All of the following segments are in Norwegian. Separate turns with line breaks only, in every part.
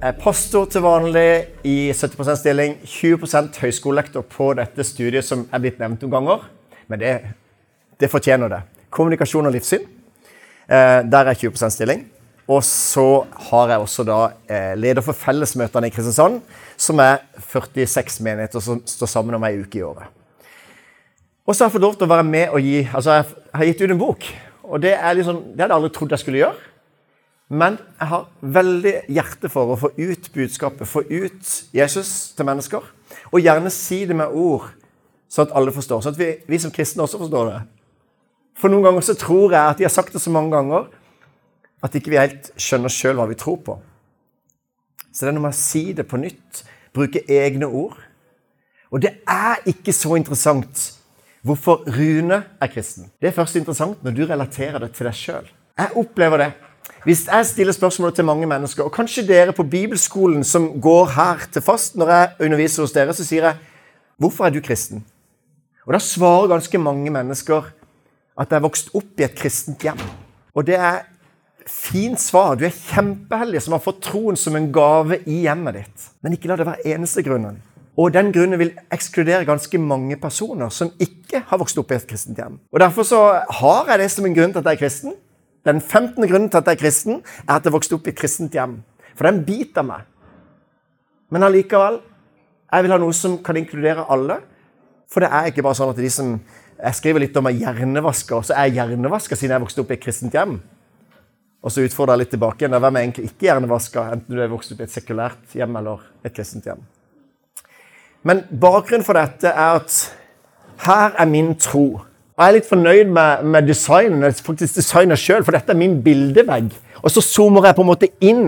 Er pastor til vanlig i 70% stilling. 20% høyskolelektor på dette studiet som er blitt nevnt noen ganger. Men det, det fortjener det. Kommunikasjon og livssyn. Eh, der er 20 stilling. Og så har jeg også da eh, leder for fellesmøtene i Kristiansand, som er 46 menigheter som står sammen om ei uke i året. Og så har jeg fått lov til å være med og gi Altså, jeg har gitt ut en bok. Og det, er liksom, det hadde jeg aldri trodd jeg skulle gjøre. Men jeg har veldig hjerte for å få ut budskapet, få ut Jesus til mennesker. Og gjerne si det med ord, sånn at alle forstår. Sånn at vi, vi som kristne også forstår det. For noen ganger så tror jeg at de har sagt det så mange ganger at ikke vi helt skjønner sjøl hva vi tror på. Så det er noe med å si det på nytt, bruke egne ord. Og det er ikke så interessant hvorfor Rune er kristen. Det er først interessant når du relaterer det til deg sjøl. Jeg opplever det hvis jeg stiller spørsmålet til mange mennesker, og kanskje dere på bibelskolen som går her til fast når jeg underviser hos dere, så sier jeg 'Hvorfor er du kristen?' Og Da svarer ganske mange mennesker at jeg er vokst opp i et kristent hjem. Og det er fint svar. Du er kjempeheldig som har fått troen som en gave i hjemmet ditt. Men ikke la det være eneste grunnen. Og den grunnen vil ekskludere ganske mange personer som ikke har vokst opp i et kristent hjem. Og Derfor så har jeg det som en grunn til at jeg er kristen. Den 15. grunnen til at jeg er kristen, er at jeg vokste opp i et kristent hjem. For den er en bit av meg. Men allikevel, jeg vil ha noe som kan inkludere alle. For det er ikke bare sånn at de som Jeg skriver litt om jeg hjernevasker, så er jeg hjernevasker siden jeg vokste opp i et kristent hjem. Og så utfordrer jeg litt tilbake igjen. Hvem er egentlig ikke hjernevaska, enten du er vokst opp i et sekulært hjem eller et kristent hjem? Men bakgrunnen for dette er at her er min tro. Og jeg er litt fornøyd med, med designen, faktisk designer sjøl, for dette er min bildevegg. Og så zoomer jeg på en måte inn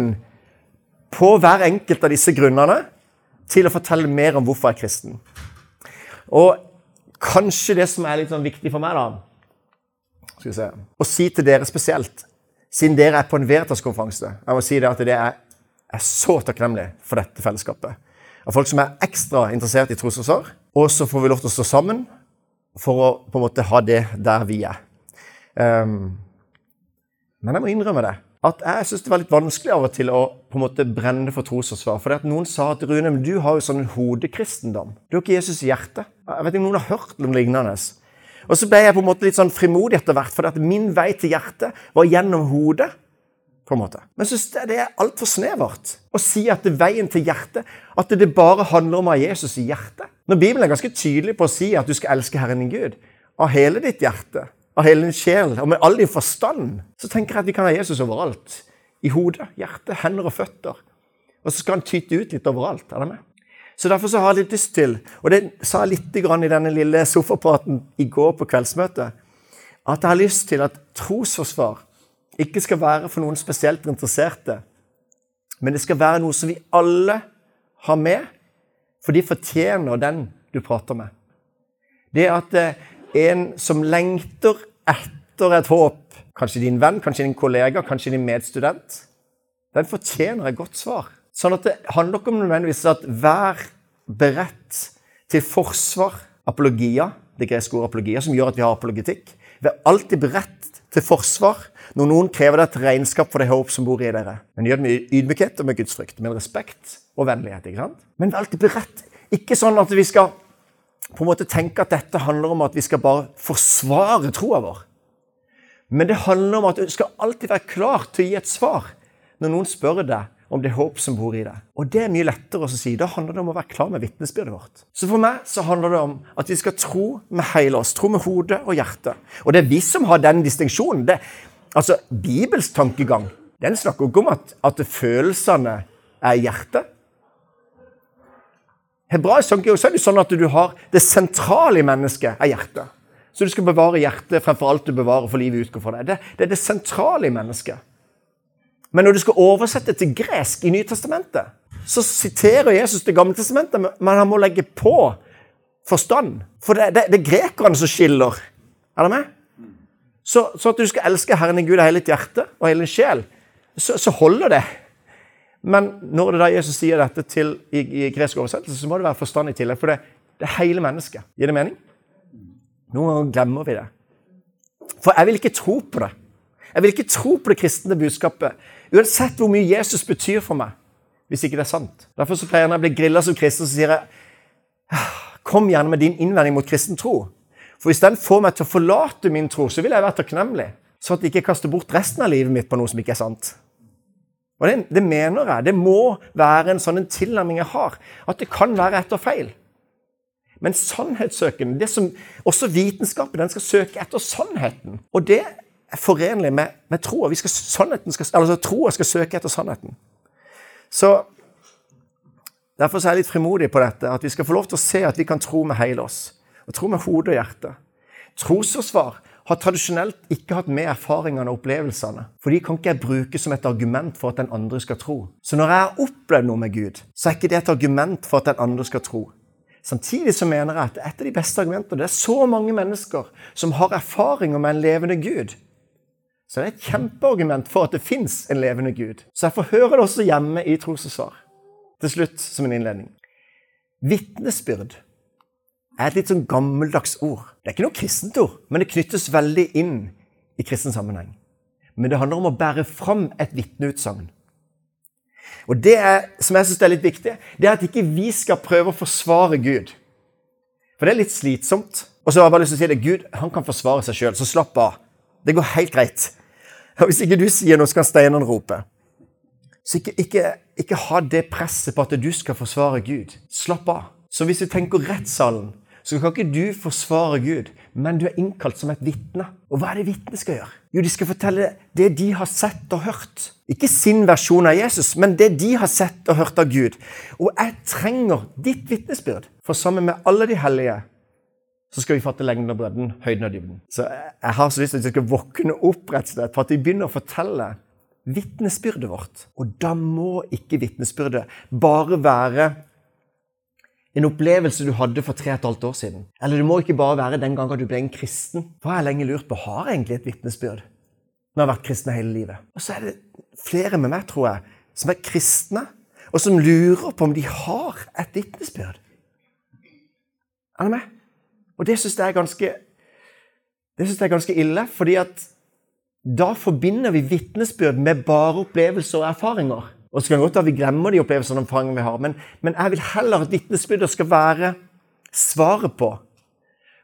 på hver enkelt av disse grunnene til å fortelle mer om hvorfor jeg er kristen. Og kanskje det som er litt sånn viktig for meg, da skal vi se, Å si til dere spesielt, siden dere er på en Veritas-konferanse Jeg må si det at det er, er så takknemlig for dette fellesskapet. Av folk som er ekstra interessert i trosforsvar. Og så får vi lov til å stå sammen for å på en måte ha det der vi er. Um, men jeg må innrømme det. At jeg syns det var litt vanskelig av og til å på en måte brenne for trosansvar. For noen sa at Rune, men du har jo sånn en hodekristendom. Du har ikke Jesus i hjertet. Jeg vet ikke om noen har hørt noe lignende. Og så ble jeg på en måte litt sånn frimodig etter hvert, for min vei til hjertet var gjennom hodet på en måte. Men syns jeg det er altfor snevert å si at det er veien til hjertet At det bare handler om å ha Jesus i hjertet. Når Bibelen er ganske tydelig på å si at du skal elske Herren din Gud av hele ditt hjerte, av hele din sjel og med all din forstand, så tenker jeg at vi kan ha Jesus overalt. I hodet, hjertet, hender og føtter. Og så skal han tyte ut litt overalt. Er det med? Så Derfor så har jeg litt lyst til, og det sa jeg litt i denne lille sofapraten i går på kveldsmøtet, at jeg har lyst til at trosforsvar ikke skal være for noen spesielt interesserte, men det skal være noe som vi alle har med, for de fortjener den du prater med. Det at eh, en som lengter etter et håp, kanskje din venn, kanskje din kollega, kanskje din medstudent, den fortjener et godt svar. Sånn at det handler ikke om nødvendigvis at vær beredt til forsvar, apologia, det greske ordet apologia, som gjør at vi har apologetikk. Vær alltid beredt til forsvar når noen krever deg et regnskap for det håp som bor i dere. Men gjør det med ydmykhet og med gudsfrykt, med respekt og vennlighet. ikke sant? Men vær alltid beredt. Ikke sånn at vi skal på en måte tenke at dette handler om at vi skal bare forsvare troa vår. Men det handler om at du skal alltid være klar til å gi et svar når noen spør deg om det håp som bor i deg. Og det er mye lettere å si. Da handler det om å være klar med vitnesbyrdet vårt. Så for meg så handler det om at vi skal tro med hele oss. Tro med hodet og hjertet. Og det er vi som har den distinksjonen. Det, altså, Bibels tankegang den snakker ikke om at, at følelsene er hjertet. Hebraisk tankegang så er det sånn at du har det sentrale i mennesket er hjertet. Så du skal bevare hjertet fremfor alt du bevarer for livet utgår fra deg. Det, det er det sentrale i mennesket. Men når du skal oversette til gresk i Nytestamentet, så siterer Jesus Det gamle testamentet, men han må legge på forstand. For det, det, det er grekerne som skiller. Er det med? Så, så, at du skal elske Herren din Gud av hele ditt hjerte og hele din sjel, så, så, holder det. Men når det da Jesus sier dette til, i, i gresk oversettelse, så må det være forstand i tillegg. For det, det er hele mennesket. Gir det mening? Noen ganger glemmer vi det. For jeg vil ikke tro på det. Jeg vil ikke tro på det kristne budskapet, uansett hvor mye Jesus betyr for meg, hvis ikke det er sant. Derfor så pleier jeg når jeg blir grilla som kristen, så sier jeg «Ah, Kom gjerne med din innvending mot kristen tro. For hvis den får meg til å forlate min tro, så vil jeg være takknemlig. Så at jeg ikke kaster bort resten av livet mitt på noe som ikke er sant. Og det, det mener jeg. Det må være en sånn en tilnærming jeg har. At det kan være etter feil. Men sannhetssøken, det som også vitenskapen, den skal søke etter sannheten. Og det er forenlig med, med troa. Altså, troa skal søke etter sannheten. Så Derfor er jeg litt frimodig på dette, at vi skal få lov til å se at vi kan tro med hele oss og tro med hodet og hjertet. Trosforsvar har tradisjonelt ikke hatt med erfaringene og opplevelsene. For de kan ikke jeg bruke som et argument for at den andre skal tro. Så når jeg har opplevd noe med Gud, så er ikke det et argument for at den andre skal tro. Samtidig så mener jeg at et av de beste argumentene Det er så mange mennesker som har erfaringer med en levende Gud. Så det er et kjempeargument for at det fins en levende Gud. Så jeg får høre det også hjemme i trosforsvar. Til slutt, som en innledning. Vitnesbyrd er et litt sånn gammeldags ord. Det er ikke noe kristent ord, men det knyttes veldig inn i kristen sammenheng. Men det handler om å bære fram et vitneutsagn. Og det er, som jeg synes er litt viktig, det er at ikke vi skal prøve å forsvare Gud. For det er litt slitsomt. Og så har jeg bare lyst til å si det, Gud han kan forsvare seg sjøl, så slapp av. Det går helt greit. Og Hvis ikke du sier noe, så kan steinene rope. Så ikke, ikke, ikke ha det presset på at du skal forsvare Gud. Slapp av. Så hvis vi tenker rettssalen, så kan ikke du forsvare Gud, men du er innkalt som et vitne. Og hva er det vitnet skal gjøre? Jo, de skal fortelle det de har sett og hørt. Ikke sin versjon av Jesus, men det de har sett og hørt av Gud. Og jeg trenger ditt vitnesbyrd, for sammen med alle de hellige så skal vi fatte lengden og bredden, høyden og dybden. Så jeg har så lyst til at vi skal våkne opp rett og slett, for at vi begynner å fortelle vitnesbyrdet vårt. Og da må ikke vitnesbyrdet bare være en opplevelse du hadde for tre og et halvt år siden. Eller det må ikke bare være den gangen du ble en kristen. Jeg har lenge lurt på har jeg egentlig et vitnesbyrd når jeg har vært kristen hele livet. Og så er det flere med meg, tror jeg, som er kristne, og som lurer på om de har et vitnesbyrd. Er du med? Og det syns jeg er ganske det synes jeg er ganske ille, fordi at da forbinder vi vitnesbyrd med bare opplevelser og erfaringer. Og så kan det godt være vi glemmer de opplevelsene og erfaringene vi har, men, men jeg vil heller at vitnesbyrdet skal være svaret på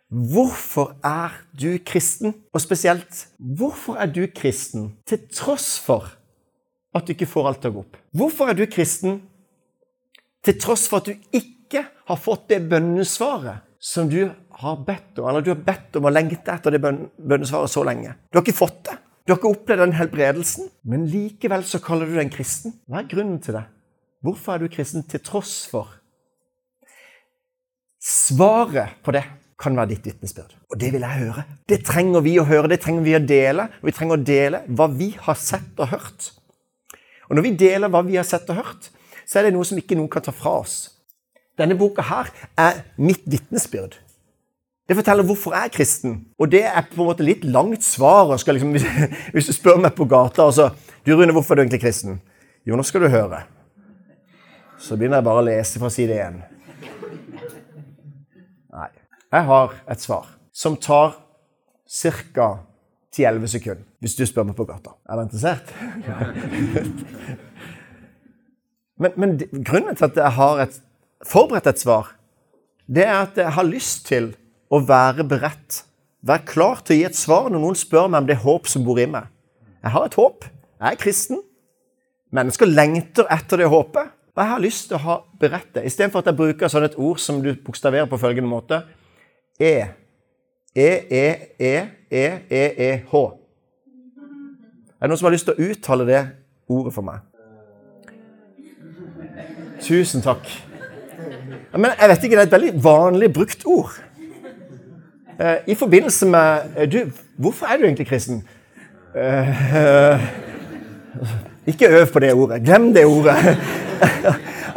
hvorfor er du kristen? Og spesielt hvorfor er du kristen til tross for at du ikke får alt til å gå opp? Hvorfor er du kristen til tross for at du ikke har fått det bønnesvaret som du har bedt om, eller du har bedt om å lengte etter det bønnesvaret så lenge? Du har ikke fått det. Du opplevde den helbredelsen, men likevel så kaller du deg en kristen. Hva er grunnen til det? Hvorfor er du kristen til tross for? Svaret på det kan være ditt vitnesbyrd. Og det vil jeg høre. Det trenger vi å høre, det trenger vi å dele. Og vi trenger å dele hva vi har sett og hørt. Og når vi deler hva vi har sett og hørt, så er det noe som ikke noen kan ta fra oss. Denne boka her er mitt vitnesbyrd. Det forteller hvorfor jeg er kristen. Og det er på en måte litt langt svar. Liksom, hvis du spør meg på gata altså, du Rune, hvorfor er du egentlig kristen? Jo, nå skal du høre. Så begynner jeg bare å lese fra side én. Nei. Jeg har et svar som tar ca. 10-11 sekunder, hvis du spør meg på gata. Er du interessert? men, men grunnen til at jeg har et, forberedt et svar, det er at jeg har lyst til å være beredt. Vær klar til å gi et svar når noen spør meg om det håp som bor i meg. Jeg har et håp. Jeg er kristen. Mennesker lengter etter det håpet. Og jeg har lyst til å ha beredt det. Istedenfor at jeg bruker sånn et ord som du bokstaverer på følgende måte E. E-e-e-e-e-h. Er det noen som har lyst til å uttale det ordet for meg? Tusen takk. Men jeg vet ikke, Det er et veldig vanlig brukt ord. Eh, I forbindelse med eh, du, Hvorfor er du egentlig kristen? Uh, ikke øv på det ordet. Glem det ordet.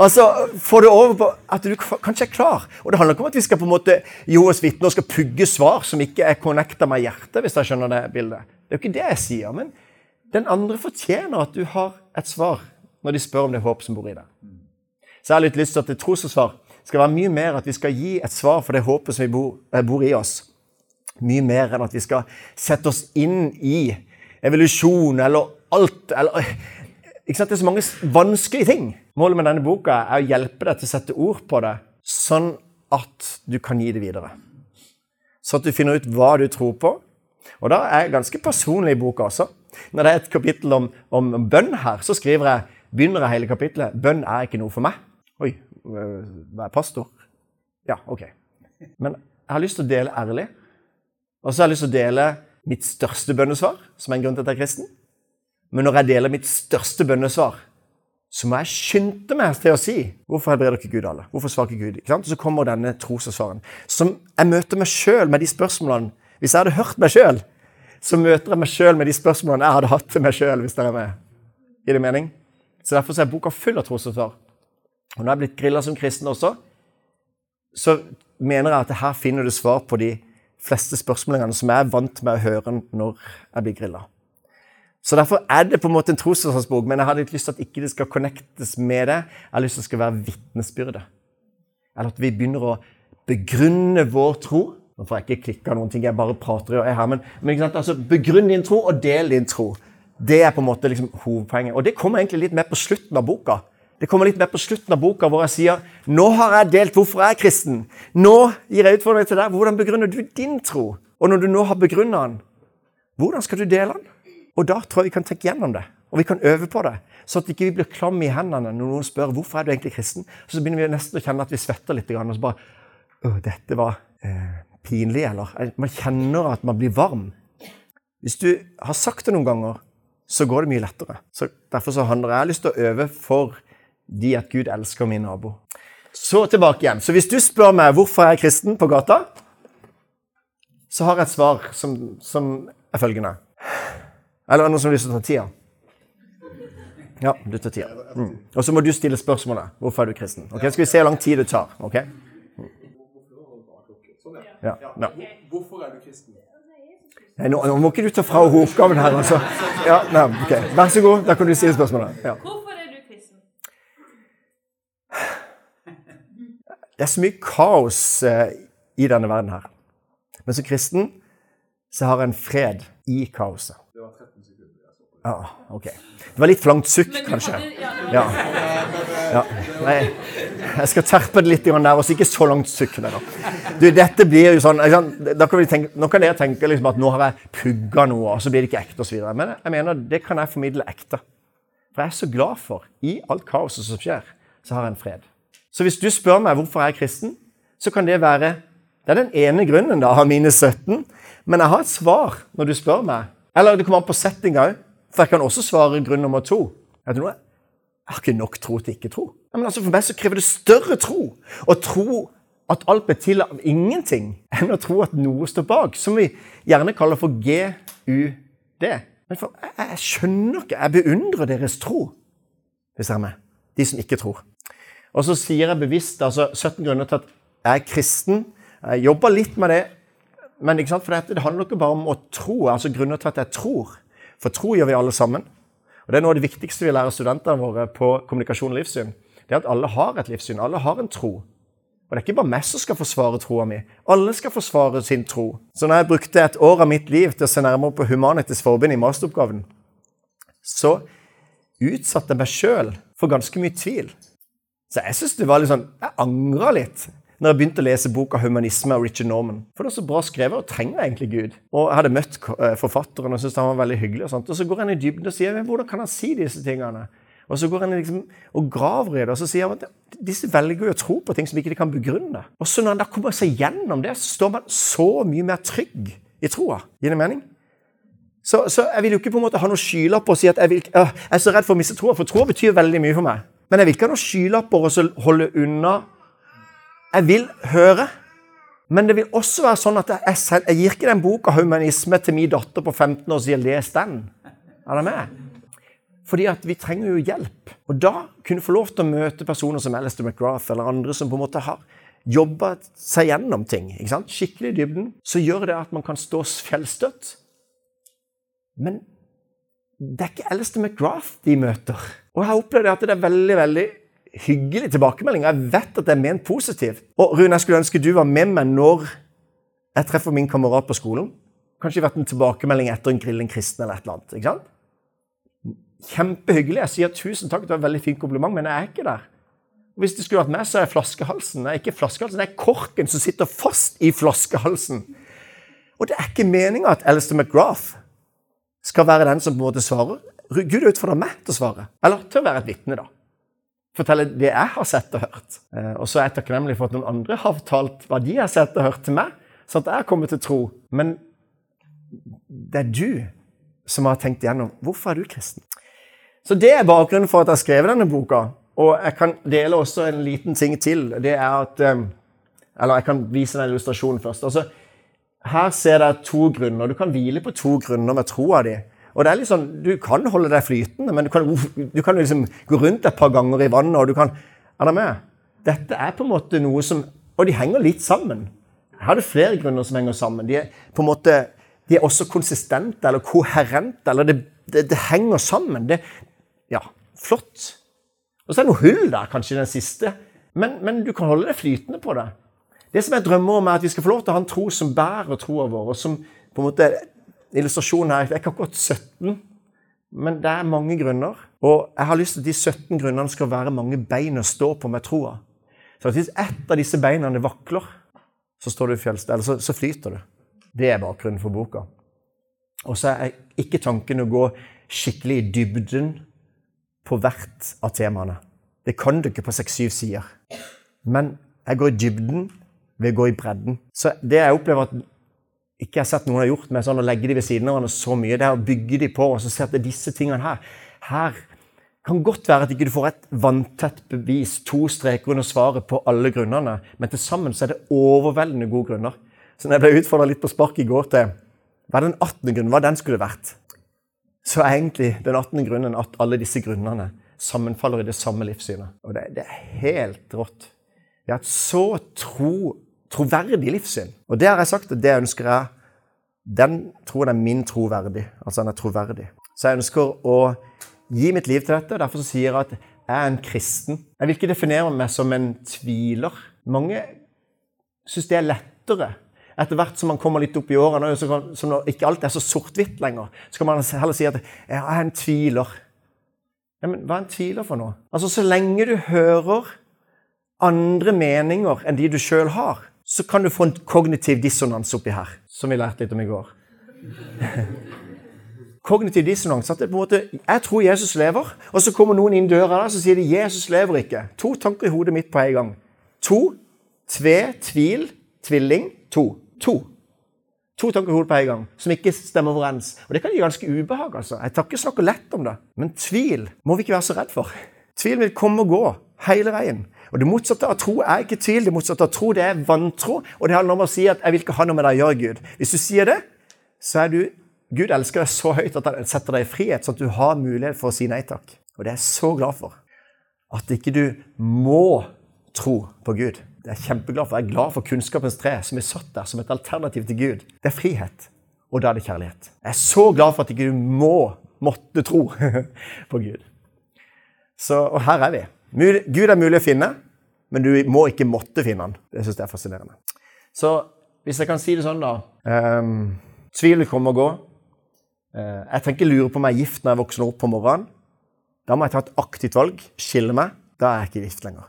Altså, Få det over på at du kanskje er klar. Og Det handler ikke om at vi skal på en måte Joas vitne og skal pugge svar som ikke er connecta med hjertet. hvis jeg skjønner Det bildet. Det er jo ikke det jeg sier. Men den andre fortjener at du har et svar når de spør om det er håp som bor i deg. Så jeg har litt lyst til at det trosforsvar skal være mye mer at vi skal gi et svar for det håpet som bor, eh, bor i oss. Mye mer enn at vi skal sette oss inn i evolusjon eller alt eller, ikke sant? Det er så mange vanskelige ting. Målet med denne boka er å hjelpe deg til å sette ord på det, sånn at du kan gi det videre. Så at du finner ut hva du tror på. Og da er jeg ganske personlig i boka også. Når det er et kapittel om, om bønn her, så skriver jeg begynner jeg hele kapittelet bønn er ikke noe for meg. Oi, hva er pastor? Ja, OK. Men jeg har lyst til å dele ærlig. Og så har jeg lyst til å dele mitt største bønnesvar, som er en grunn til at jeg er kristen. Men når jeg deler mitt største bønnesvar, så må jeg skynde meg til å si hvorfor helbreder ikke Gud alle? Hvorfor svarer ikke Gud? Ikke sant? så kommer denne trosansvaren, som jeg møter meg sjøl med de spørsmålene. Hvis jeg hadde hørt meg sjøl, så møter jeg meg sjøl med de spørsmålene jeg hadde hatt til meg sjøl. Hvis dere er med. Gir det mening? Så Derfor er boka full av trosansvar. Og når jeg er blitt grilla som kristen også, så mener jeg at her finner du svar på de fleste spørsmålene som jeg er vant med å høre når jeg blir grilla. Så Derfor er det på en måte en trosbok, men jeg har litt lyst til at ikke det skal connectes med det. Jeg har lyst til at det skal være vitnesbyrde. Eller at vi begynner å begrunne vår tro. Nå får jeg ikke klikka noen ting, jeg bare prater jeg her, men, men altså, begrunn din tro, og del din tro. Det er på en måte liksom hovedpoenget. Og det kommer egentlig litt med på slutten av boka. Det kommer litt mer på slutten av boka hvor jeg sier nå har jeg delt hvorfor jeg er kristen. Nå gir jeg utfordring til deg. Hvordan begrunner du din tro? Og når du nå har begrunna den, hvordan skal du dele den? Og da tror jeg vi kan tenke gjennom det. Og vi kan øve på det. Så at ikke vi blir klamme i hendene når noen spør hvorfor er du egentlig kristen. Så begynner vi nesten å kjenne at vi svetter litt. Og så bare Å, dette var eh, pinlig, eller? Man kjenner at man blir varm. Hvis du har sagt det noen ganger, så går det mye lettere. Så Derfor så handler jeg lyst til å øve for de at Gud elsker min nabo. Så tilbake igjen. Så hvis du spør meg hvorfor jeg er kristen på gata, så har jeg et svar som, som er følgende. Eller er det noen som har lyst til å ta tida? Ja, du tar tida. Mm. Og så må du stille spørsmålet. Hvorfor er du kristen? Ok, Skal vi se hvor lang tid det tar. ok? Ja, ja.
Hvorfor er du kristen?
Nei, nå, nå, må ikke du ta fra oppgaven her, altså. Ja, nei, ok. Vær så god, da kan du stille spørsmålet. Ja.
Hvorfor er du kristen?
Det er så mye kaos eh, i denne verden her. Men som kristen så har jeg en fred i kaoset. Ja, ok. Det var litt for langt sukk, kanskje. Ja. ja. Nei, jeg skal terpe det litt der, og så ikke så langt sukk. Du, dette blir jo sånn, da kan tenke, Nå kan dere tenke liksom at nå har jeg pugga noe, og så blir det ikke ekte osv. Men jeg mener, det kan jeg formidle ekte. For jeg er så glad for, i alt kaoset som skjer, så har jeg en fred. Så hvis du spør meg hvorfor jeg er kristen, så kan det være Det er den ene grunnen da, av mine 17. Men jeg har et svar når du spør meg. Eller det kommer an på settinga òg. For jeg kan også svare grunn nummer to. Vet du noe? Jeg har ikke nok tro til ikke tro. Men altså For meg så krever det større tro. Å tro at alt blir til av ingenting, enn å tro at noe står bak. Som vi gjerne kaller for GUD. Men for, jeg, jeg skjønner ikke Jeg beundrer deres tro, hvis jeg er med. De som ikke tror. Og så sier jeg bevisst altså 17 grunner til at jeg er kristen. Jeg jobber litt med det. Men ikke sant? For det, det handler ikke bare om å tro. altså Grunner til at jeg tror. For tro gjør vi alle sammen. Og Det er noe av det viktigste vi lærer studentene våre på kommunikasjon og livssyn. Det er at alle har et livssyn. Alle har en tro. Og det er ikke bare meg som skal forsvare troa mi. Alle skal forsvare sin tro. Så når jeg brukte et år av mitt liv til å se nærmere på Humanities Forbund i masteroppgaven, så utsatte jeg meg sjøl for ganske mye tvil. Så jeg synes det var litt sånn, jeg angra litt når jeg begynte å lese boka 'Humanisme' av Richard Norman. For det er så bra skrevet, og trenger egentlig Gud. Og jeg hadde møtt eh, forfatteren og syntes han var veldig hyggelig. Og sånt. Og så går han i dybden og sier hvordan kan han si disse tingene? Og så går han liksom og graver i det, og så sier han at disse velger jo å tro på ting som ikke de kan begrunne. Og så når han da kommer seg gjennom det, så står man så mye mer trygg i troa. Gir det mening? Så, så, jeg vil jo ikke på en måte ha noen skylapper og si at jeg, vil, øh, jeg er så redd for å miste troa, for troa betyr veldig mye for meg. Men jeg vil ikke ha noen skylapper og holde unna jeg vil høre. Men det vil også være sånn at jeg, selv, jeg gir ikke den boka 'Humanisme' til min datter på 15 år og sier 'les den'. Er det med? Fordi at vi trenger jo hjelp. Og da kunne få lov til å møte personer som Alistair McGrath eller andre som på en måte har jobba seg gjennom ting, ikke sant? skikkelig i dybden, så gjør det at man kan stå fjellstøtt. Men det er ikke Alistair McGrath de møter. Og jeg har opplevd at det er veldig veldig hyggelig tilbakemelding. Jeg vet at det er ment positivt. Og Rune, jeg skulle ønske du var med meg når jeg treffer min kamerat på skolen. Kanskje vært en tilbakemelding etter en grill en kristen eller et eller annet. ikke sant? Kjempehyggelig. Jeg sier tusen takk, det var et veldig fint kompliment, men jeg er ikke der. Hvis det skulle vært meg, så er jeg flaskehalsen. Det er ikke flaskehalsen, det er korken som sitter fast i flaskehalsen. Og det er ikke meninga at Alistair McGrath skal være den som på en måte svarer. Gud utfordrer meg til å svare. Eller til å være et vitne, da. Fortelle det jeg har sett og hørt. Eh, og så er jeg takknemlig for at noen andre har fortalt hva de har sett og hørt til meg, sånn at jeg kommer til tro. Men det er du som har tenkt igjennom hvorfor er du kristen. Så det er bakgrunnen for at jeg har skrevet denne boka. Og jeg kan dele også en liten ting til. Det er at eh, Eller jeg kan vise den illustrasjonen først. Altså, her ser dere to grunner. Du kan hvile på to grunner med troa di. Og det er litt sånn, Du kan holde deg flytende, men du kan, du kan liksom gå rundt et par ganger i vannet. og du kan, Er det med? Dette er på en måte noe som Og de henger litt sammen. Her er det flere grunner som henger sammen. De er på en måte, de er også konsistente eller koherente. eller Det, det, det henger sammen. Det, ja, flott. Og så er det noe hull der, kanskje den siste. Men, men, du kan holde deg flytende på det. Det som jeg drømmer om, er at vi skal få lov til å ha en tro som bærer troa vår. og som på en måte, Illustrasjonen her Jeg er ikke akkurat 17, men det er mange grunner. Og jeg har lyst til at de 17 grunnene skal være mange bein å stå på med troa. Så hvis ett av disse beina vakler, så står du eller så, så flyter du. Det er bakgrunnen for boka. Og så er ikke tanken å gå skikkelig i dybden på hvert av temaene. Det kan du ikke på seks-syv sider. Men jeg går i dybden ved å gå i bredden. Så det jeg opplever at ikke jeg har sett noen har gjort med sånn å legge de ved siden av hverandre så mye, det er å bygge de på og så se at det er disse tingene her Her kan godt være at ikke du får et vanntett bevis, to streker under svaret på alle grunnene, men til sammen så er det overveldende gode grunner. Så når jeg ble utfordra litt på spark i går til hva den 18. grunnen, hva den skulle vært, så er egentlig den 18. grunnen at alle disse grunnene sammenfaller i det samme livssynet. Og det, det er helt rått. Vi har hatt så tro troverdig livssyn. Og det har jeg sagt, og det ønsker jeg. Den troen er min troverdig. Altså den er troverdig. Så jeg ønsker å gi mitt liv til dette. og Derfor sier jeg at jeg er en kristen. Jeg vil ikke definere meg som en tviler. Mange syns det er lettere etter hvert som man kommer litt opp i årene, som ikke alt er så sort-hvitt lenger, så kan man heller si at jeg er en tviler. Ja, men hva er en tviler for noe? Altså, Så lenge du hører andre meninger enn de du sjøl har, så kan du få en kognitiv dissonans oppi her, som vi lærte litt om i går. kognitiv dissonans. at det på en måte, Jeg tror Jesus lever, og så kommer noen inn døra der, så sier de 'Jesus lever ikke'. To tanker i hodet mitt på en gang. To, tve, tvil, tvilling. To. To. To tanker i hodet på en gang som ikke stemmer overens. Og Det kan gi ganske ubehag. altså. Jeg tar ikke snakke lett om det. Men tvil må vi ikke være så redd for. Tvil vil komme og gå hele veien. Og Det motsatte av tro er ikke tvil. Det motsatte av tro det er vantro. Og det handler om å si at 'jeg vil ikke ha noe med deg å gjøre', Gud. Hvis du sier det, så er du Gud elsker deg så høyt at han setter deg i frihet, sånn at du har mulighet for å si nei takk. Og det er jeg så glad for. At ikke du må tro på Gud. Det er jeg kjempeglad for. Jeg er glad for kunnskapens tre som er satt der som et alternativ til Gud. Det er frihet, og da er det kjærlighet. Jeg er så glad for at ikke du må måtte tro på Gud. Så, og her er vi. Gud er mulig å finne, men du må ikke måtte finne han. Det syns jeg er fascinerende. Så hvis jeg kan si det sånn, da um, Tvil kommer og går. Uh, jeg tenker lure på om jeg er gift når jeg våkner opp på morgenen. Da må jeg ta et aktivt valg, skille meg. Da er jeg ikke gift lenger.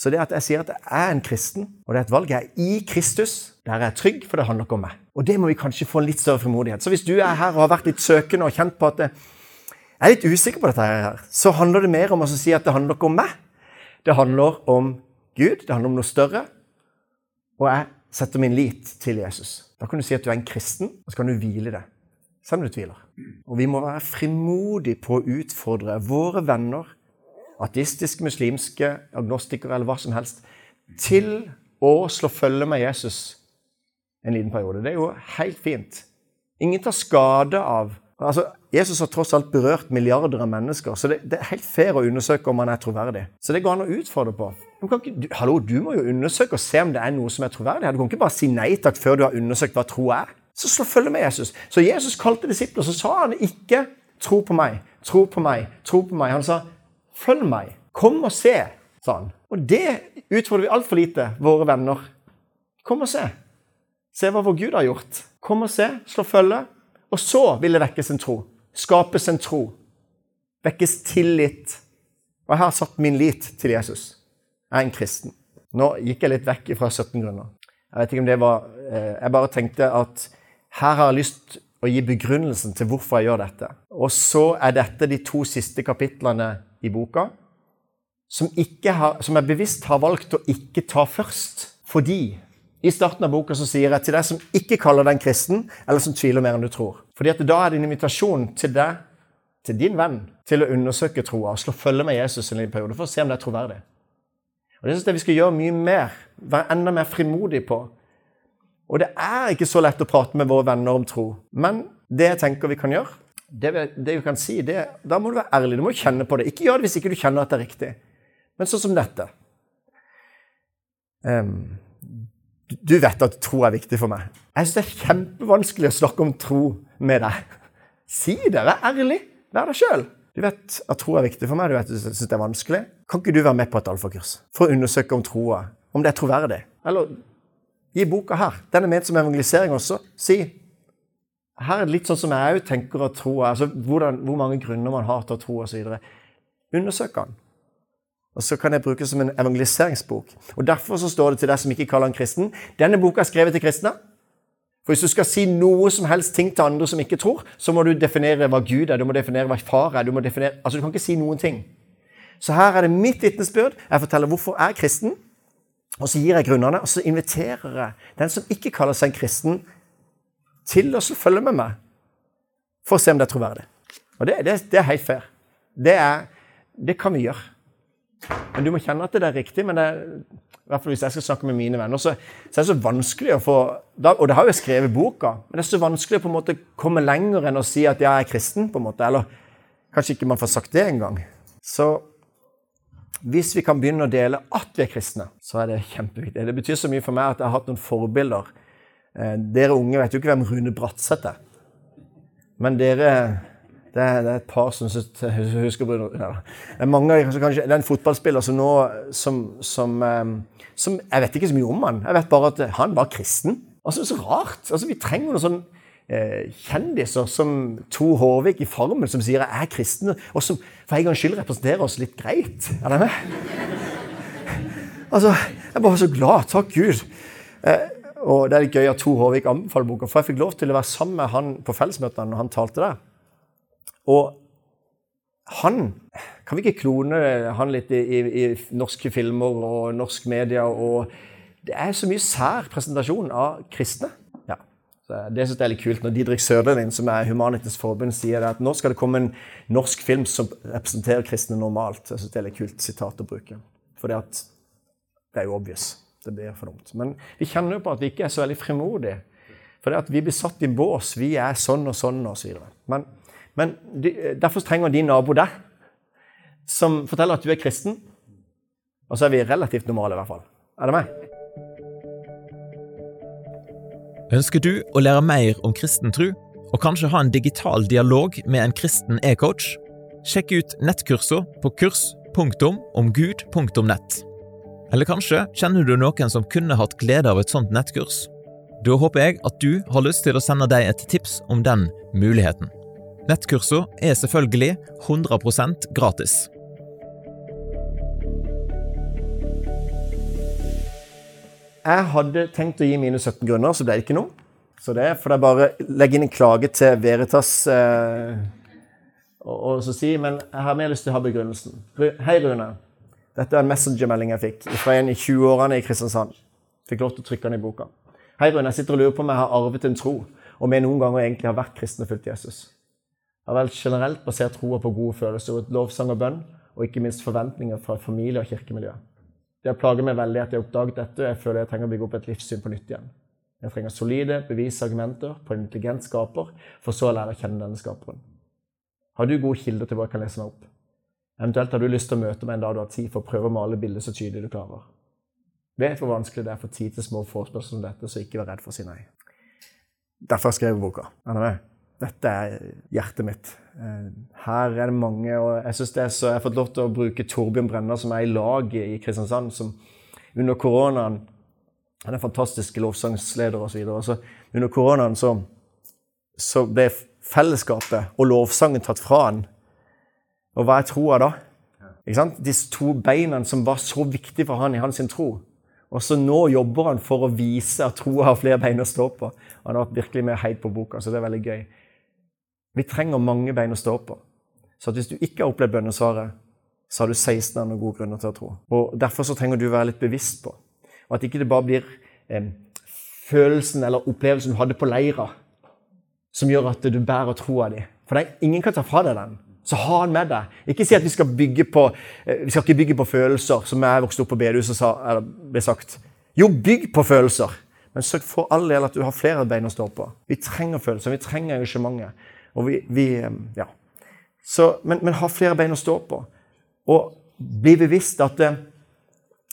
Så det at jeg sier at jeg er en kristen, og det er et valg jeg er i Kristus, der er jeg trygg, for det handler ikke om meg. Og det må vi kanskje få en litt større frimodighet. Så hvis du er her og har vært litt søkende og kjent på at det, jeg er litt usikker på dette her, så handler det mer om å si at det handler ikke om meg. Det handler om Gud, det handler om noe større. Og jeg setter min lit til Jesus. Da kan du si at du er en kristen, og så kan du hvile det. Selv om du tviler. Og vi må være frimodige på å utfordre våre venner, ateistiske, muslimske, agnostikere eller hva som helst, til å slå følge med Jesus en liten periode. Det er jo helt fint. Ingen tar skade av Altså, Jesus har tross alt berørt milliarder av mennesker, så det, det er helt fair å undersøke om han er troverdig. Så det går an å utfordre på. Ikke, du, hallo, du må jo undersøke og se om det er noe som er troverdig. Du kan ikke bare si nei takk før du har undersøkt hva tro er. Så slå følge med Jesus. Så Jesus kalte disipler, så sa han ikke 'tro på meg', 'tro på meg', 'tro på meg'. Han sa 'følg meg', 'kom og se', sa han. Og det utfordrer vi altfor lite våre venner. Kom og se. Se hva vår Gud har gjort. Kom og se, slå følge. Og så vil det vekkes en tro. Skapes en tro. Vekkes tillit. Og jeg har satt min lit til Jesus. Jeg er en kristen. Nå gikk jeg litt vekk fra 17 grunner. Jeg vet ikke om det var eh, Jeg bare tenkte at her har jeg lyst å gi begrunnelsen til hvorfor jeg gjør dette. Og så er dette de to siste kapitlene i boka som, har, som jeg bevisst har valgt å ikke ta først. Fordi i starten av boka så sier jeg til deg som ikke kaller deg en kristen, eller som tviler mer enn du tror. Fordi at da er det en invitasjon til deg, til din venn, til å undersøke troa og slå følge med Jesus en liten periode for å se om det er troverdig. Og Det synes jeg vi skal gjøre mye mer. Være enda mer frimodig på. Og det er ikke så lett å prate med våre venner om tro. Men det jeg tenker vi kan gjøre, det vi, det vi kan si, det, da må du være ærlig. Du må kjenne på det. Ikke gjør det hvis ikke du kjenner at det er riktig. Men sånn som dette. Um, du vet at tro er viktig for meg. Jeg syns det er kjempevanskelig å snakke om tro med deg. Si det. Vær ærlig. Vær deg sjøl. Du vet at tro er viktig for meg. Du vet at du syns det er vanskelig. Kan ikke du være med på et alfakurs for å undersøke om troa om det er troverdig? Eller gi boka her. Den er ment som evangelisering også. Si her er det litt sånn som jeg òg tenker at tro er. Altså hvordan, hvor mange grunner man har til å tro osv. Undersøk den. Og så kan jeg bruke som en evangeliseringsbok. Og Derfor så står det til deg som ikke kaller han kristen. Denne boka er skrevet til kristne. For Hvis du skal si noe som helst ting til andre som ikke tror, så må du definere hva Gud er, du må definere hva far er. Du må definere, altså du kan ikke si noen ting. Så her er det mitt vitnesbyrd. Jeg forteller hvorfor jeg er kristen, og så gir jeg grunnene. Og så inviterer jeg den som ikke kaller seg en kristen, til å følge med meg for å se om det er troverdig. Og det, det, det er helt fair. Det, er, det kan vi gjøre. Men Du må kjenne at det er riktig. men det er, i hvert fall Hvis jeg skal snakke med mine venner, så, så er det så vanskelig å få Og det har jo skrevet boka, men det er så vanskelig å på en måte komme lenger enn å si at jeg er kristen. på en måte, Eller kanskje ikke man får sagt det engang. Så hvis vi kan begynne å dele at vi er kristne, så er det kjempeviktig. Det betyr så mye for meg at jeg har hatt noen forbilder. Eh, dere unge vet jo ikke hvem Rune Bratseth er. Men dere det er, det er, et par som husker Bruno. Ja. Det er mange, kanskje, det er en fotballspiller som nå som, som, ehm, som, Jeg vet ikke så mye om han. Jeg vet bare at han var kristen. Altså, Så rart. Altså, Vi trenger noen sånne eh, kjendiser som To Håvik i Farmen som sier 'jeg er kristen', og som for en gangs skyld representerer oss litt greit. Er det med? Altså, Jeg bare så glad. Takk Gud. Eh, og Det er litt gøy at To Håvik anbefaler boka, for jeg fikk lov til å være sammen med han på fellesmøtene når han talte der. Og han Kan vi ikke klone han litt i, i, i norske filmer og norsk media? og Det er så mye sær presentasjon av kristne. Ja. Det synes jeg er litt kult når Didrik Søderlin, som er Humanitas Forbund, sier at nå skal det komme en norsk film som representerer kristne normalt. Jeg synes det er litt kult sitat å bruke. For det, at, det er jo obvious. Det blir for dumt. Men vi kjenner jo på at vi ikke er så veldig frimodige. For det at vi blir satt i bås. Vi er sånn og sånn og Så videre. Men men derfor trenger din nabo deg, som forteller at du er kristen. Og så er vi relativt normale, i hvert fall. Er det meg?
Ønsker du å lære mer om kristen tro, og kanskje ha en digital dialog med en kristen e-coach? Sjekk ut nettkurser på kurs.omgud.nett. Eller kanskje kjenner du noen som kunne hatt glede av et sånt nettkurs? Da håper jeg at du har lyst til å sende deg et tips om den muligheten. Nettkurser er selvfølgelig 100% gratis.
Jeg hadde tenkt å gi mine 17 grunner, så ble det ikke noe. Så det for det er bare å legge inn en klage til Veritas eh, og, og, så si Men jeg har mer lyst til å ha begrunnelsen. Hei, Rune. Dette er en messengermelding jeg fikk fra en i 20-årene i Kristiansand. Fikk lov til å trykke den i boka. Hei, Rune. Jeg sitter og lurer på om jeg har arvet en tro, om jeg noen ganger egentlig har vært kristen og fulgt Jesus har vel generelt basert troa på gode følelser, lovsang og bønn, og ikke minst forventninger fra familie- og kirkemiljø. Det har plaget meg veldig at jeg har oppdaget dette, og jeg føler jeg trenger å bygge opp et livssyn på nytt igjen. Jeg trenger solide bevisargumenter på en intelligent skaper, for så å lære å kjenne denne skaperen. Har du gode kilder til hva jeg kan lese meg opp? Eventuelt har du lyst til å møte meg en dag du har tid for å prøve å male bildet så tydelig du klarer. Vet hvor vanskelig det er få tid til små forespørsler som dette, så ikke vær redd for å si nei. Derfor skrev jeg boka. Er? Dette er hjertet mitt. Eh, her er det mange, og jeg synes det er så, jeg har fått lov til å bruke Torbjørn Brenner, som er i laget i Kristiansand, som under koronaen Han er fantastisk lovsangsleder osv. Under koronaen så, så ble fellesskapet og lovsangen tatt fra han. Og hva er troa da? Ikke sant? Disse to beina som var så viktige for han i hans tro. Og så nå jobber han for å vise at troa har flere bein å stå på. Han har vært virkelig med helt på boka, så det er veldig gøy. Vi trenger mange bein å stå på. Så hvis du ikke har opplevd bønnesvaret, så har du 16 andre gode grunner til å tro. Og Derfor så trenger du være litt bevisst på og at ikke det bare blir eh, følelsen eller opplevelsen du hadde på leira, som gjør at du bærer troa di. For det, ingen kan ta fra deg den. Så ha den med deg. Ikke si at vi skal bygge på, eh, vi skal ikke bygge på følelser, som jeg vokste opp på bedehuset og ble sagt. Jo, bygg på følelser, men sørg for all del at du har flere bein å stå på. Vi trenger følelser, vi trenger engasjementet. Og vi, vi ja. Så, men, men, ha flere bein å stå på. Og bli bevisst at eh,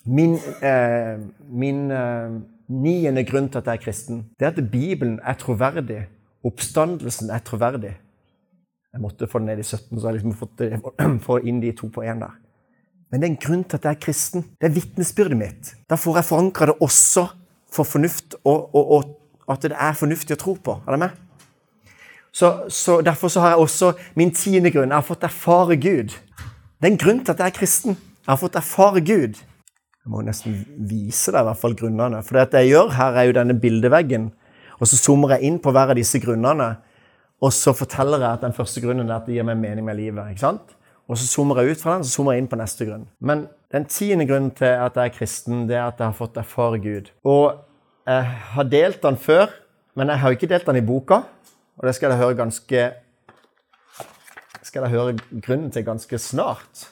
min, eh, min eh, niende grunn til at jeg er kristen, det er at Bibelen er troverdig. Oppstandelsen er troverdig. Jeg måtte få det ned i 17, så jeg liksom fått få inn de to på én der. Men det er en grunn til at jeg er kristen. Det er vitnesbyrdet mitt. Da får jeg forankra det også for fornuft, og, og, og, at det er fornuftig å tro på. Er det med? Så, så Derfor så har jeg også min tiende grunn. Jeg har fått erfare Gud. Det er en grunn til at jeg er kristen. Jeg har fått erfare Gud. Jeg må nesten vise deg i hvert fall grunnene. For det jeg gjør her, er jo denne bildeveggen. Og så zoomer jeg inn på hver av disse grunnene. Og så forteller jeg at den første grunnen er at det gir meg mening med livet. ikke sant? Og så zoomer jeg ut fra den, så zoomer jeg inn på neste grunn. Men den tiende grunnen til at jeg er kristen, det er at jeg har fått erfare Gud. Og jeg har delt den før, men jeg har ikke delt den i boka. Og det skal dere høre ganske skal dere høre grunnen til ganske snart.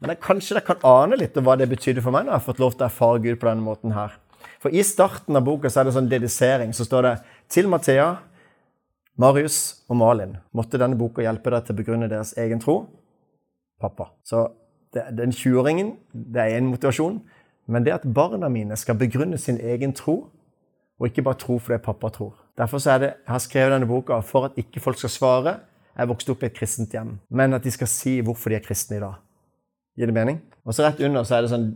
Men jeg, kanskje dere kan ane litt hva det betydde for meg når jeg har fått lov til å erfare Gud på denne måten her. For i starten av boka så er det sånn dedisering. Så står det til Mathea, Marius og Malin. Måtte denne boka hjelpe deg til å begrunne deres egen tro? Pappa. Så det, den 20-åringen, det er en motivasjon. Men det at barna mine skal begrunne sin egen tro, og ikke bare tro fordi pappa tror. Derfor er det, jeg har skrevet denne boka for at ikke folk skal svare jeg vokste opp i et kristent hjem, men at de skal si hvorfor de er kristne i dag. Gir det mening? Og så rett under så er det sånn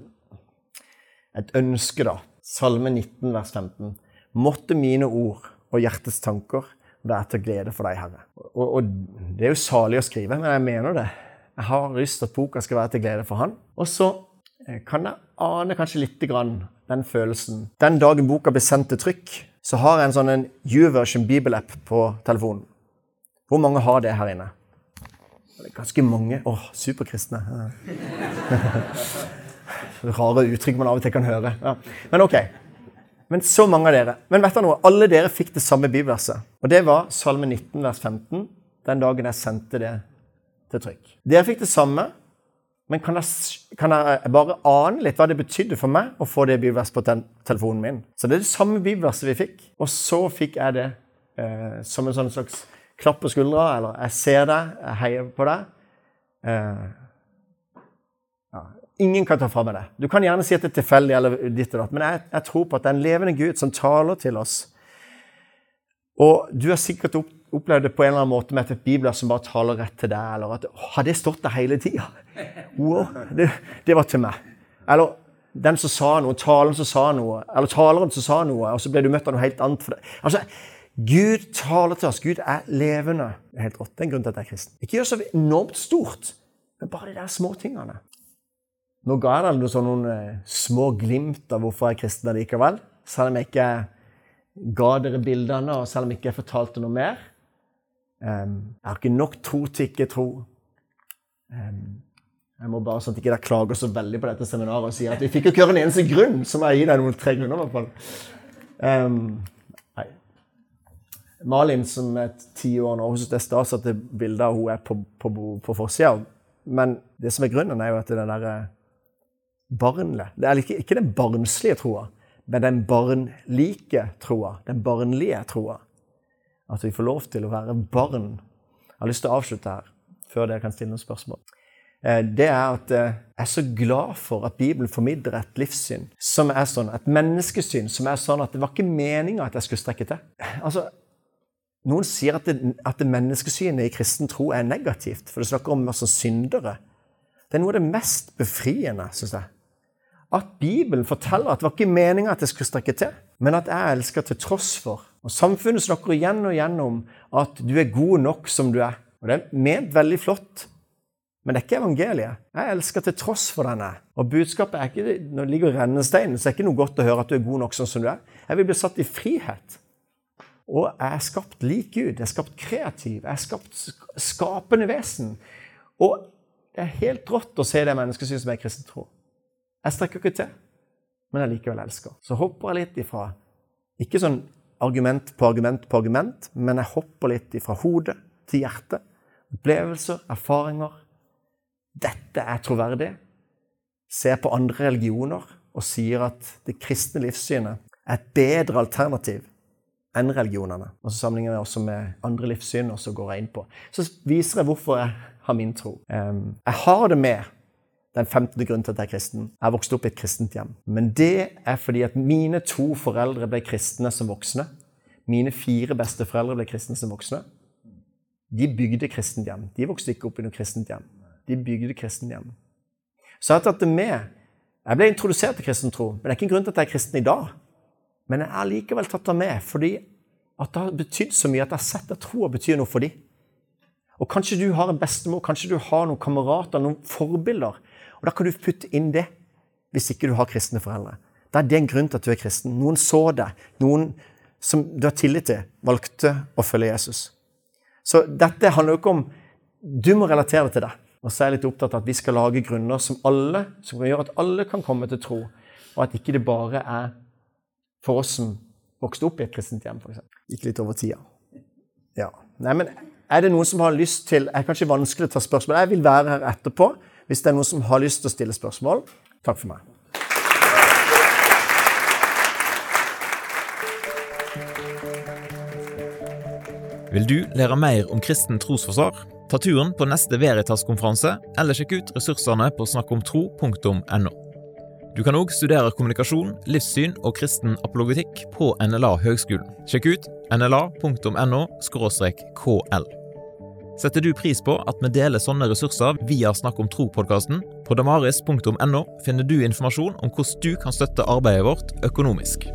et ønske, da. Salme 19, vers 15. Måtte mine ord og hjertets tanker være til glede for deg, Herre. Og, og, det er jo salig å skrive, men jeg mener det. Jeg har lyst til at boka skal være til glede for Han. Og så kan jeg ane kanskje lite grann den følelsen. Den dagen boka blir sendt til trykk, så har jeg en sånn en YouVersion Bibel-app på telefonen. Hvor mange har det her inne? Det er ganske mange. Åh, superkristne. Rare uttrykk man av og til kan høre. Ja. Men ok. Men så mange av dere. Men vet du noe? Alle dere fikk det samme bibelverset. Og det var Salme 19, vers 15, den dagen jeg sendte det til trykk. Dere fikk det samme, men kan jeg, kan jeg bare ane litt hva det betydde for meg å få det bibelverset på telefonen min? Så det er det samme bibelverset vi fikk, og så fikk jeg det eh, som en sånn slags klapp på skuldra, eller 'jeg ser deg, jeg heier på deg'. Eh, ja. Ingen kan ta fra meg det. Du kan gjerne si at det er tilfeldig, eller ditt og datt, men jeg, jeg, tror på at det er en levende Gud som taler til oss. Og du har sikkert opplevd det på en eller annen måte med et bibler som bare taler rett til deg. eller at, Har det stått der hele tida? Wow, det, det, var til meg. Eller den som sa noe, talen som sa noe, eller taleren som sa noe, og så ble du møtt av noe helt annet. for det. Altså, Gud taler til oss. Gud er levende. Det er helt rått. Det er en grunn til at jeg er kristen. Ikke gjør så enormt stort, men bare de der småtingene. Nå ga jeg deg sånn, noen uh, små glimt av hvorfor jeg er kristen likevel. Selv om jeg ikke ga dere bildene, og selv om jeg ikke fortalte noe mer. Um, jeg har ikke nok tro til ikke tro. Um, jeg må bare sånn at ikke dere klager så veldig på dette seminaret og sier at vi fikk ikke høre en eneste grunn, så må jeg gi deg noen tre grunner. i hvert fall. Um, Malin, som er ti år nå, hun syns det er stas at det bildet av hun er på, på, på forsida. Men det som er grunnen, er jo at det er den derre barnlige Det er ikke, ikke den barnslige troa, men den barnlike troa. Den barnlige troa. At vi får lov til å være barn Jeg har lyst til å avslutte her, før dere kan stille noen spørsmål. Eh, det er at eh, jeg er så glad for at Bibelen formidler et livssyn som er sånn, et menneskesyn som er sånn at det var ikke meninga at jeg skulle strekke til. Altså, Noen sier at det, at det menneskesynet i kristen tro er negativt, for det snakker om masse syndere. Det er noe av det mest befriende, syns jeg. At Bibelen forteller at det var ikke meninga at jeg skulle strekke til, men at jeg elsker til tross for. Og Samfunnet snakker igjen og igjen om at du er god nok som du er. Og Det er ment veldig flott, men det er ikke evangeliet. Jeg elsker til tross for denne. Og budskapet er ikke, Når det ligger rennesteinen, så er det ikke noe godt å høre at du er god nok sånn som du er. Jeg vil bli satt i frihet. Og jeg er skapt lik Gud. Jeg er skapt kreativ. Jeg er skapt skapende vesen. Og det er helt rått å se det menneskesynet som er kristen tro. Jeg strekker ikke til, men jeg likevel elsker. Så hopper jeg litt ifra Ikke sånn argument på argument på argument, men jeg hopper litt fra hodet til hjertet. Opplevelser, erfaringer dette er troverdig, ser på andre religioner og sier at det kristne livssynet er et bedre alternativ enn religionene. Og så sammenligner jeg også med andre livssyn, og så går jeg inn på. Så viser jeg hvorfor jeg har min tro. Jeg har det med den femtende grunnen til at jeg er kristen. Jeg vokste opp i et kristent hjem. Men det er fordi at mine to foreldre ble kristne som voksne. Mine fire besteforeldre ble kristne som voksne. De bygde kristent hjem. De vokste ikke opp i noe kristent hjem. De bygde kristent hjem. Så jeg har tatt det med. Jeg ble introdusert til kristen tro, men det er ikke en grunn til at jeg er kristen i dag. Men jeg har likevel tatt det med fordi at det har betydd så mye at jeg har sett at troa betyr noe for dem. Og kanskje du har en bestemor, kanskje du har noen kamerater, noen forbilder. Og da kan du putte inn det, hvis ikke du har kristne foreldre. Da er det en grunn til at du er kristen. Noen så deg. Noen som du har tillit til, valgte å følge Jesus. Så dette handler jo ikke om Du må relatere det til deg. Og så er jeg litt opptatt av at vi skal lage grunner som alle, som kan gjøre at alle kan komme til tro. Og at ikke det bare er for oss som vokste opp i et kristent hjem, f.eks. Gikk litt over tida. Ja. Nei, men er det noen som har lyst til Det er kanskje vanskelig å ta spørsmål. Jeg vil være her etterpå hvis det er noen som har lyst til å stille spørsmål. Takk for meg.
Vil du lære mer om kristen trosforsvar? Ta turen på neste Veritas-konferanse, eller sjekk ut ressursene på snakkomtro.no. Du kan òg studere kommunikasjon, livssyn og kristen apologetikk på NLA Høgskolen. Sjekk ut nla.no kl. Setter du pris på at vi deler sånne ressurser via Snakk om tro-podkasten? På damaris.no finner du informasjon om hvordan du kan støtte arbeidet vårt økonomisk.